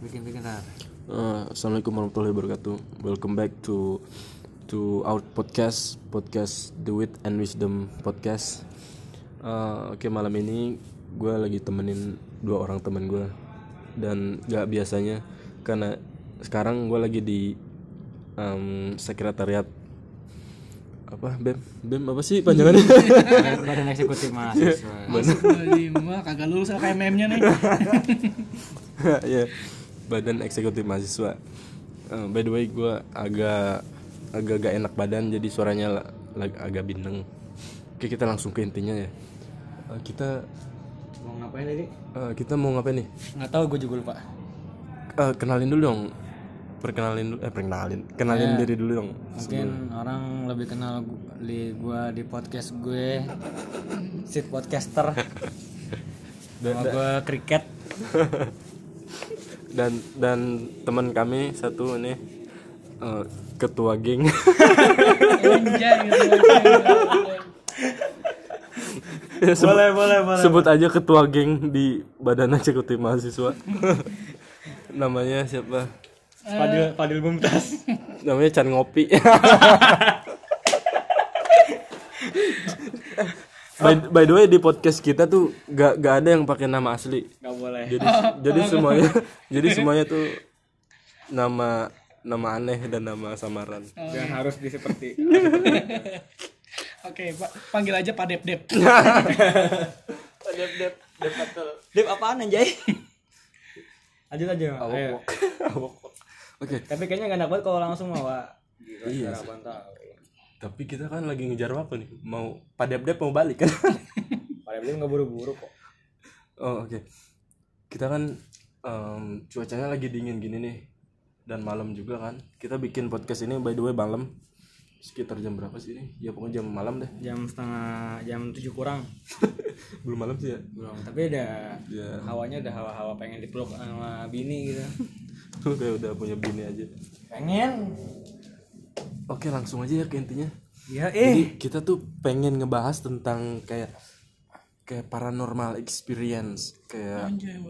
bikin bikin tar Uh, Assalamualaikum warahmatullahi wabarakatuh. Welcome back to to our podcast podcast The Wit and Wisdom podcast. Uh, Oke malam ini gue lagi temenin dua orang temen gue dan gak biasanya karena sekarang gue lagi di um, sekretariat. Apa bem? Bem apa sih panjangannya? Badan eksekutif mahasiswa mah kagak lulus kayak meme-nya nih. ya badan eksekutif mahasiswa. Eh, by the way gue agak agak gak enak badan jadi suaranya la- lag- agak bindeng. Oke kita langsung ke intinya ya. Eh, kita mau ngapain tadi eh, kita mau ngapain nih? Nggak tahu gue juga lupa. Eh, kenalin dulu dong. Perkenalin dulu eh perkenalin kenalin diri dulu dong. Mungkin orang lebih kenal gue di podcast gue. Sit podcaster. Sama gue kriket dan dan teman kami satu ini eh, ketua geng. Ya, sebut- boleh boleh boleh sebut aja ketua geng di badan eksekutif mahasiswa. Namanya siapa? Fadil Fadil Bumtas namanya Chan Ngopi by, by the way di podcast kita tuh gak, gak ada yang pakai nama asli. Nggak boleh. Jadi jadi semuanya jadi semuanya tuh nama nama aneh dan nama samaran. Dan harus di seperti Oke, Pak, panggil aja Pak Dep Dep. Dep Dep Dep Dep apaan anjay? Lanjut aja ayo. Oke. Tapi kayaknya gak enak banget kalau langsung mau Wak. Iya. Tapi kita kan lagi ngejar waktu nih mau padep-dep mau balik kan pada belum nggak buru-buru kok Oh oke. Kita kan em, cuacanya lagi dingin gini nih dan malam juga kan. Kita bikin podcast ini by the way malam sekitar jam berapa sih ini? Ya pokoknya jam malam deh. jam setengah jam tujuh kurang Belum malam sih ya. belum tapi udah Ya hawanya udah hawa-hawa pengen dipeluk sama bini gitu udah udah punya bini aja. pengen Oke langsung aja ya ke intinya. ya Jadi kita tuh pengen ngebahas tentang kayak kayak paranormal experience kayak Anjay,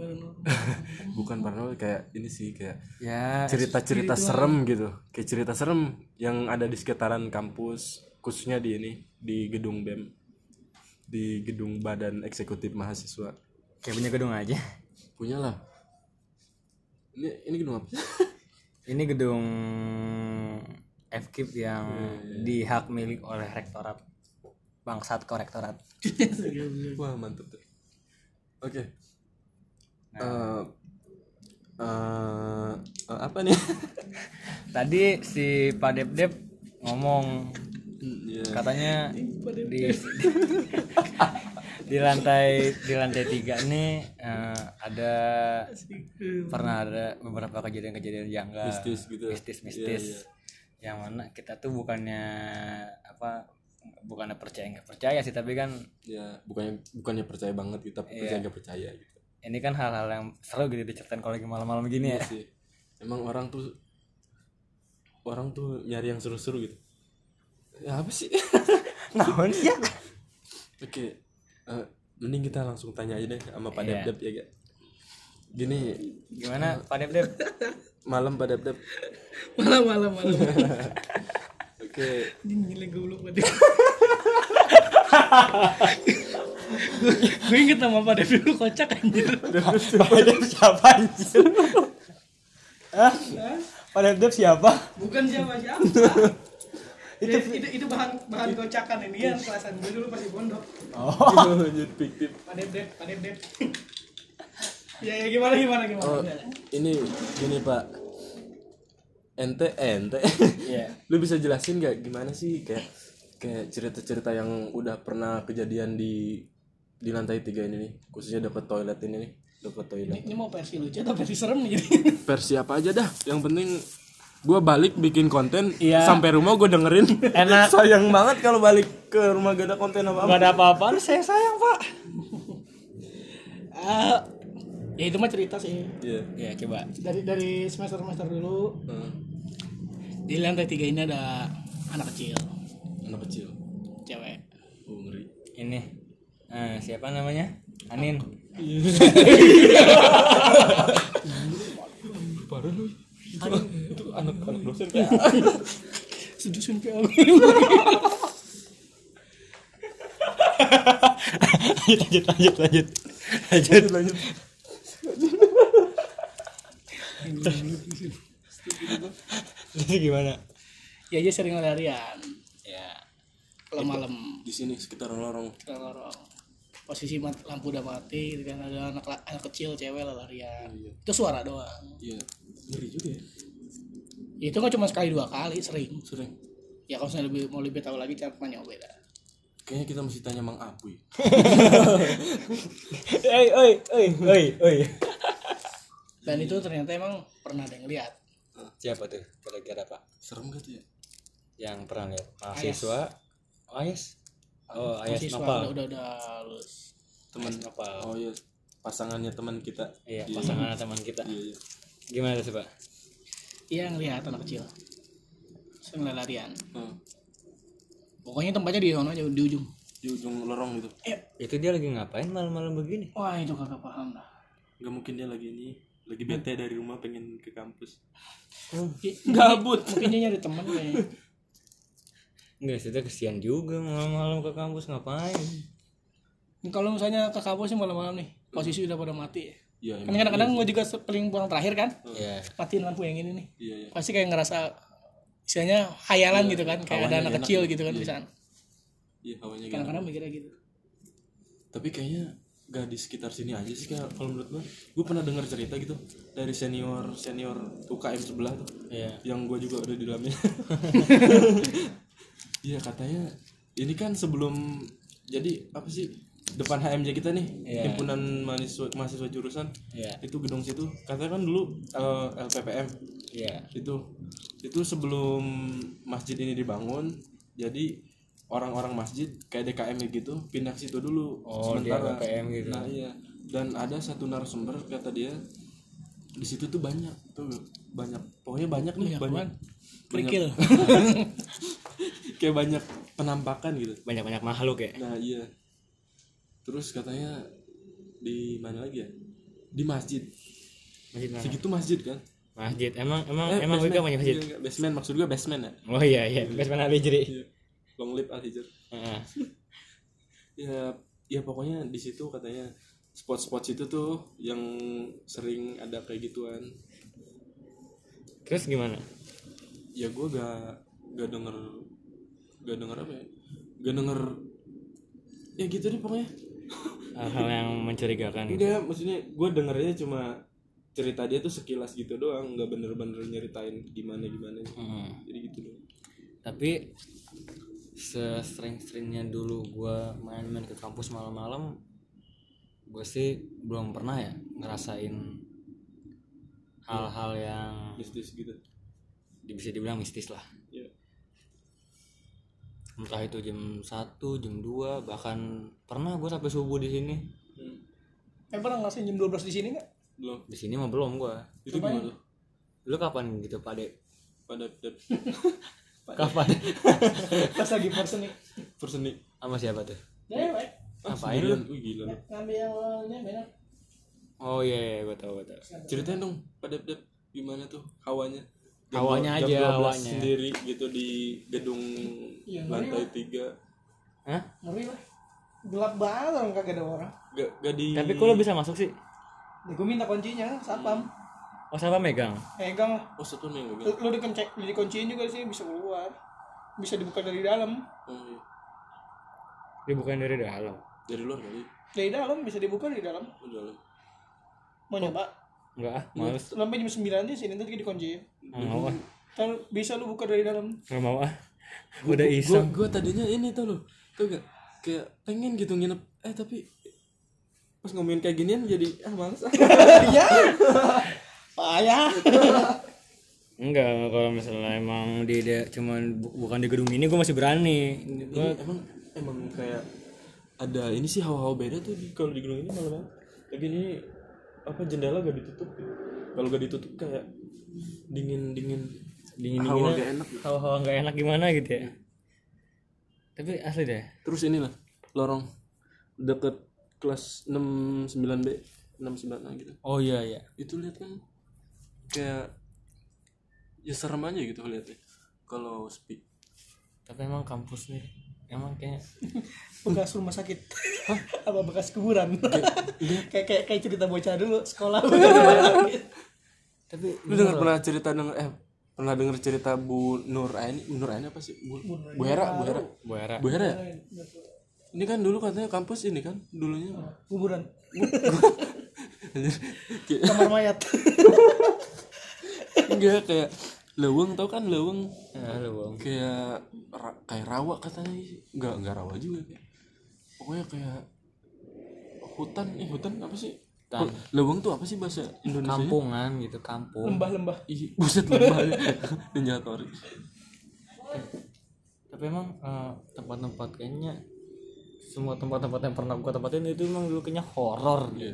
bukan paranormal kayak ini sih kayak ya cerita-cerita serem gitu. Kayak cerita serem yang ada di sekitaran kampus khususnya di ini di gedung bem di gedung badan eksekutif mahasiswa. Kayak punya gedung aja. Punya lah. Ini ini gedung apa ini gedung FKIP yang dihak milik oleh rektorat. Bangsat korektorat wah mantep tuh. Oke. Eh, eh, eh, apa nih? Tadi si Pak Dep Dep ngomong ya katanya di di lantai di lantai tiga nih eh, ada pernah ada beberapa kejadian-kejadian janggal Mistis gitu. mistis mistis yang mana kita tuh bukannya apa bukannya percaya nggak percaya sih tapi kan ya bukannya bukannya percaya banget kita percaya nggak percaya gitu. Ini kan hal-hal yang seru gitu diceritain kalau lagi malam-malam gini ya. sih. Emang orang tuh orang tuh nyari yang seru-seru gitu. Ya apa sih? Naon ya? Oke eh, mending kita langsung tanya aja deh sama Pak Iya. Dep ya gak gini. Gimana Pak Dep Dep malam Pak Dep Malam malam malam. oke Ini gila goblok banget. Gue inget nama Pak Dep dulu kocak anjir. Pak Dep siapa anjir Hah? Pak Dep Dep siapa Bukan siapa siapa. itu, itu itu bahan bahan kocakan ini kan kelasan gue dulu pas di pondok. oh lanjut fiktif Pak Dep Dep, Pak. Ya, ya gimana gimana gimana. oh ini gini Pak ente ente Iya. lu bisa jelasin gak gimana sih kayak kayak cerita-cerita yang udah pernah kejadian di di lantai tiga ini nih khususnya dekat toilet ini nih dekat toilet Ini mau versi lucu atau versi serem nih? versi apa aja dah yang penting gue balik bikin konten Iya. sampai rumah gue dengerin Enak. sayang banget kalau balik ke rumah gak ada konten apa apa Gak ada apa-apaan saya sayang pak Ah, ya itu mah cerita sih. Iya. Ya coba. Dari dari semester semester dulu. Heeh. di lantai tiga ini ada anak kecil, anak kecil. Cewek. oh, ngeri. Ini. Eh, Siapa namanya? Anin. Lu. Itu, itu anak anak dosen kayak Sedusun PA. lanjut lanjut. Lanjut. Lanjut lanjut Jadi gimana? Ya dia sering larian. Ya. Kalau malam di sini sekitar lorong ke lorong. Posisi mat- lampu udah mati, gitu kan ada anak anak kecil cewek larian. Itu suara doang. iya ngeri juga ya Itu nggak cuma sekali dua kali, sering. sering Ya kalau saya lebih mau lebih tahu lagi cara tanya beda. kayaknya kita mesti tanya mang Apuy Oi oi oi oi oi. Dan itu ternyata emang pernah ada yang lihat. Siapa tuh? Kira-kira Pak? serem gak tuh ya Yang pernah lihat mahasiswa? Oh, Ayas. Oh, Ayas Siswa Nopal. udah udah udah lulus. teman Nopal. oh iya pasangannya teman kita Iya, pasangan teman kita. iya iya Gimana tuh, Pak? Iya ngelihat anak kecil. Sering larian. Hmm. Pokoknya tempatnya di sana aja di ujung. di ujung lorong gitu Eh, Itu dia lagi ngapain malam-malam begini? wah itu kagak paham dah. nggak mungkin dia lagi ini lagi bete dari rumah pengen ke kampus Gabut. Mungkin dia nyari teman kayaknya. Enggak, sudah kesian juga malam-malam ke kampus ngapain? Kalau misalnya ke kampus sih malam-malam nih, posisi udah pada mati. iya Kan kadang-kadang gue juga paling pulang terakhir kan, Ya. matiin lampu yang ini nih. iya iya Pasti kayak ngerasa istilahnya hayalan gitu kan, kayak ada anak kecil gitu. gitu kan Iya. di sana. iya hawanya gitu Kadang-kadang mikirnya gitu. tapi kayaknya gak di sekitar sini aja sih kayak kalau menurut gue gue pernah dengar cerita gitu dari senior senior UKM sebelah tuh Iya. yang gue juga udah di dalamnya iya katanya ini kan sebelum jadi apa sih depan HMJ kita nih Iya. himpunan mahasiswa mahasiswa jurusan Iya. itu gedung situ katanya kan dulu eh, LPPM Iya. itu itu sebelum masjid ini dibangun jadi orang-orang masjid kayak DKM gitu pindah ke situ dulu Oh, dia LPPM gitu. nah iya dan ada satu narasumber kata dia di situ tuh banyak tuh banyak pokoknya banyak nih Banyak banyak apaan? Kerikil. kayak banyak penampakan gitu Banyak-banyak makhluk ya. nah iya terus katanya di mana lagi ya di masjid Masjid mana? segitu masjid kan Masjid. Emang emang Eh, emang basement. juga punya masjid. Iya, enggak, basement maksud gue basement ya Oh iya iya, basement Al-Hijri. Iya. Long live al hijr. Ya ya pokoknya di situ katanya spot-spot situ tuh yang sering ada kayak gituan. Terus gimana? ya gue gak gak denger gak denger apa ya? Gak denger ya gitu deh pokoknya. Hal-hal yang mencurigakan gitu. enggak maksudnya gue dengernya cuma cerita dia tuh sekilas gitu doang nggak bener-bener nyeritain gimana gimana Hmm. jadi gitu doang. Tapi sesering-seringnya dulu gua main-main ke kampus malam-malam gue sih belum pernah ya ngerasain hal-hal yang mistis gitu. bisa dibilang mistis lah. Ya entah itu jam 1, jam 2 bahkan pernah gue sampai subuh di sini. Hmm. Eh pernah ngerasain jam 12 di sini nggak? belum. Di sini mah belum gue itu gimana tuh? Lu kapan gitu pak dek? Pada pada kapan Pas lagi person nih. perseni sama siapa tuh Dewek. Ngapain lu? Wih, gila lu. Ngambil awalnya benar. oh iya, iya gue tahu gue tahu ceritain dong pada pada gimana tuh hawanya Jam Hawanya aja, jam 12 hawanya. sendiri gitu di gedung Iya, lantai tiga Hah? Ngeri lah. Gelap banget orang kagak ada orang. gak, gak di tapi kok lu bisa masuk sih Ya, gue minta kuncinya, satpam. Oh siapa megang Pegang lah. oh satu nih Lu, gak lu dikencek, dikunciin juga sih bisa keluar. Bisa dibuka dari dalam. oh, iya. dia bukan dari dalam dari luar kali Dari dalam bisa dibuka dari dalam. oh, dalam Mau nyoba? enggak ah males Sampai jam 9 di sini nanti dikunciin. nggak mau ah Ntar bisa lu buka dari dalam. nggak mau ah udah gua, iseng gua tadinya ini tuh lo tuh gak kayak pengen gitu nginep eh tapi pas ngomongin kayak ginian jadi ah males ah Iya. Payah. enggak kalau misalnya emang di dia cuman bu- bukan di gedung ini gue masih berani. Ini Gua- emang emang kayak ada ini sih hawa-hawa beda tuh di, kalau di gedung ini malam lagi ini apa jendela gak ditutup gitu. kalau gak ditutup kayak dingin dingin. Dingin hawa dingin gak enak. Hawa-hawa nggak enak gimana gitu ya? Tapi asli deh. Terus inilah lorong deket kelas 69 B 69 A gitu. Oh iya iya. Itu lihat kan kayak ya serem aja gitu lihatnya kalau sepi. Tapi emang kampus nih emang kayak bekas rumah sakit. Apa bekas kuburan? Kayak kayak kayak cerita bocah dulu sekolah. Tapi lu dengar pernah cerita denger eh pernah denger cerita Bu Nur Aini? Bu Nur Aini apa sih? Bu, Bu Hera Bu Hera Bu Hera Bu Hera ya? ini kan dulu katanya kampus ini kan dulunya. Kuburan kamar mayat. Enggak kayak leweng tau kan leweng? Ya kayak ra- kayak rawa katanya enggak enggak rawa juga kayak. Pokoknya kayak hutan eh hutan apa sih? Hutan. leweng tuh apa sih bahasa Indonesia kampungan gitu kampung. Lembah-lembah. Ih, buset lembah. Ninja Tori. Tapi emang eh, tempat-tempat kayaknya semua tempat-tempat yang pernah gua tempatin itu emang dulu kayaknya horor Iya.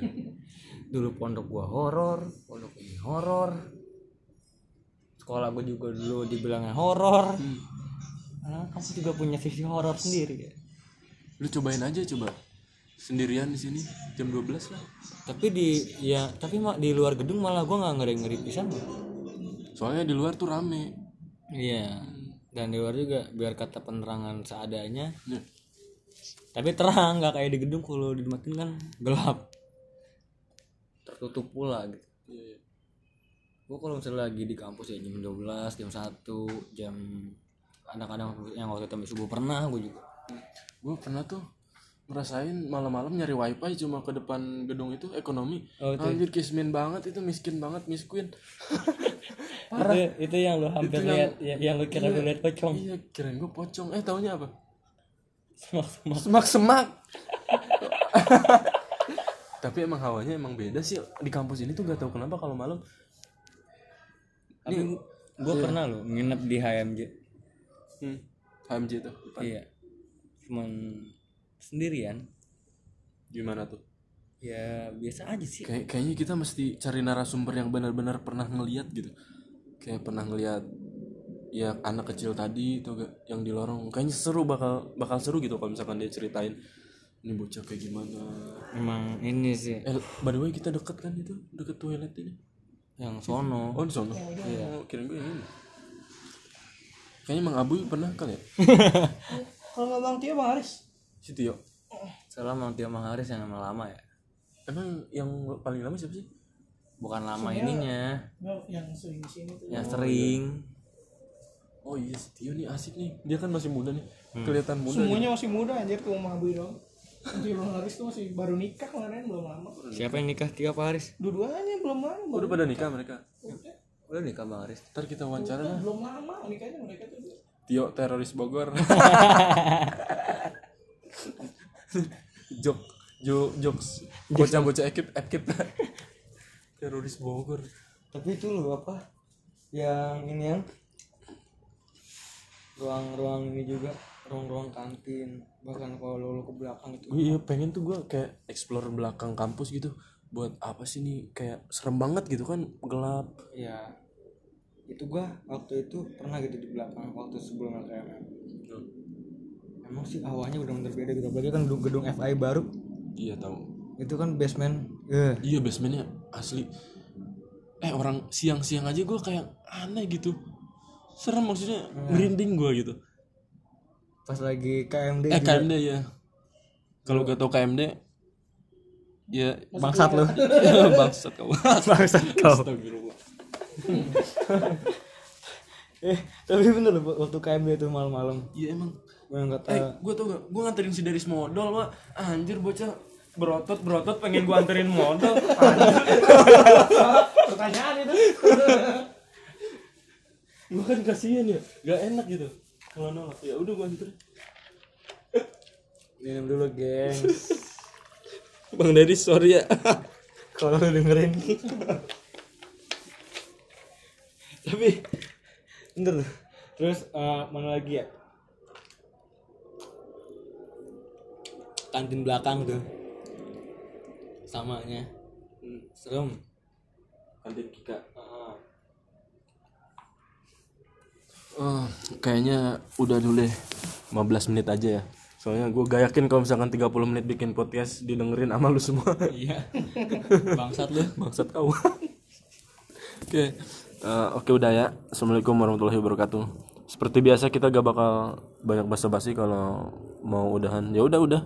Dulu pondok gua horor pondok ini horor. Sekolah gua juga dulu dibilangnya horor. Karena kamu juga punya sisi horor sendiri ya. Lu cobain aja coba. Sendirian di sini jam 12 lah. Tapi di ya tapi mak di luar gedung malah gua nggak ngeri ngeri pisan. Soalnya di luar tuh rame. Iya dan di luar juga biar kata penerangan seadanya. Ya. tapi terang nggak kayak di gedung kalau dimatiin kan gelap tertutup pula gitu. Iya, iya. gua kalau misalnya lagi di kampus ya jam 12 jam 1 jam kadang-kadang yang waktu itu subuh pernah gue juga. Gue pernah tuh ngerasain malam-malam nyari wifi cuma ke depan gedung itu ekonomi. Oh, itu. Anjir kismin banget itu miskin banget miskin itu itu yang lu hampir Itu yang- lihat ya, yang lu kira lu lihat pocong. iya kirain gue pocong. Eh taunya apa? Semak semak semak semak tapi emang hawanya emang beda sih. Di kampus ini tuh gak tahu kenapa kalau malam tapi gue pernah lo nginep di HMJ hmm, HMJ tuh depan. iya. Cuman sendirian. Gimana tuh? Ya biasa aja sih. Kayak kayaknya kita mesti cari narasumber yang benar-benar pernah ngeliat gitu. Kayak pernah ngeliat ya anak kecil tadi itu yang di lorong. Kayaknya seru bakal bakal seru gitu kalau misalkan dia ceritain ini bocah kayak gimana. emang ini sih Eh, by the way kita deket kan itu, deket toilet ini. yang sono Oh, di sono. Iya. kirain gue yang ini. Kayaknya Mang Abu pernah kali ya? kalau nggak bang Tio bang Aris Si Tio. salah Mang Tio Mang Haris yang lama-lama ya Emang yang paling lama siapa sih? bukan lama ininya yang sering sini tuh yang sering Oh iya si Tio nih asik nih. Dia kan masih muda nih. Kelihatan muda. semuanya masih muda anjir tuh mah Abu dong Tio bang Aris tuh masih baru nikah kemarin belum lama siapa yang nikah Tio apa Haris dua-duanya belum lama baru Udah pada nikah mereka. udah nikah Bang Haris Ntar kita wawancara lah. belum lama nikahnya mereka tuh Tio teroris Bogor. Jok, jo, jokes, bocah-bocah ekip, ekip. teroris Bogor. tapi itu loh apa yang ini yang ruang-ruang ini juga ruang-ruang kantin bahkan kalau lu ke belakang itu Gue iya pengen tuh gue kayak explore belakang kampus gitu. Buat apa sih nih? Kayak serem banget gitu kan, gelap. ya itu gua waktu itu pernah gitu di belakang waktu sebelum LKMM emang sih awalnya udah bener beda gitu apalagi kan gedung, gedung FI baru Iya tahu. itu kan basement eh Iya basementnya asli. Eh orang siang-siang aja gue kayak aneh gitu. Serem maksudnya merinding gue gitu. Pas lagi KMD Eh juga KMD ya. Kalau gak tau KMD ya bangsat lu bangsat kau. bangsat kau eh tapi bener loh waktu KMD itu malam-malam Iya emang. gue yang kata Eh, gue tau gak? Gue nganterin si Daris modal, Pak. Anjir bocah berotot berotot pengen gue anterin modal. pertanyaan itu gue kan kasihan ya, gak enak gitu. Kalau nolak, ya udah gue anterin. minum dulu gengs Bang Daris sorry ya. kalau lu dengerin tapi bentar tuh. terus eh, mana lagi ya kantin belakang tuh samanya serem Kantin Kika. Oh, kayaknya udah dulu deh 15 menit aja ya. Soalnya gue gak yakin kalau misalkan 30 menit bikin podcast didengerin sama lu semua. Iya. Bangsat lu. Bangsat kau. Oke Eh, oke udah ya. Assalamualaikum warahmatullahi wabarakatuh. Seperti biasa kita gak bakal banyak basa-basi kalau mau udahan. Ya udah udah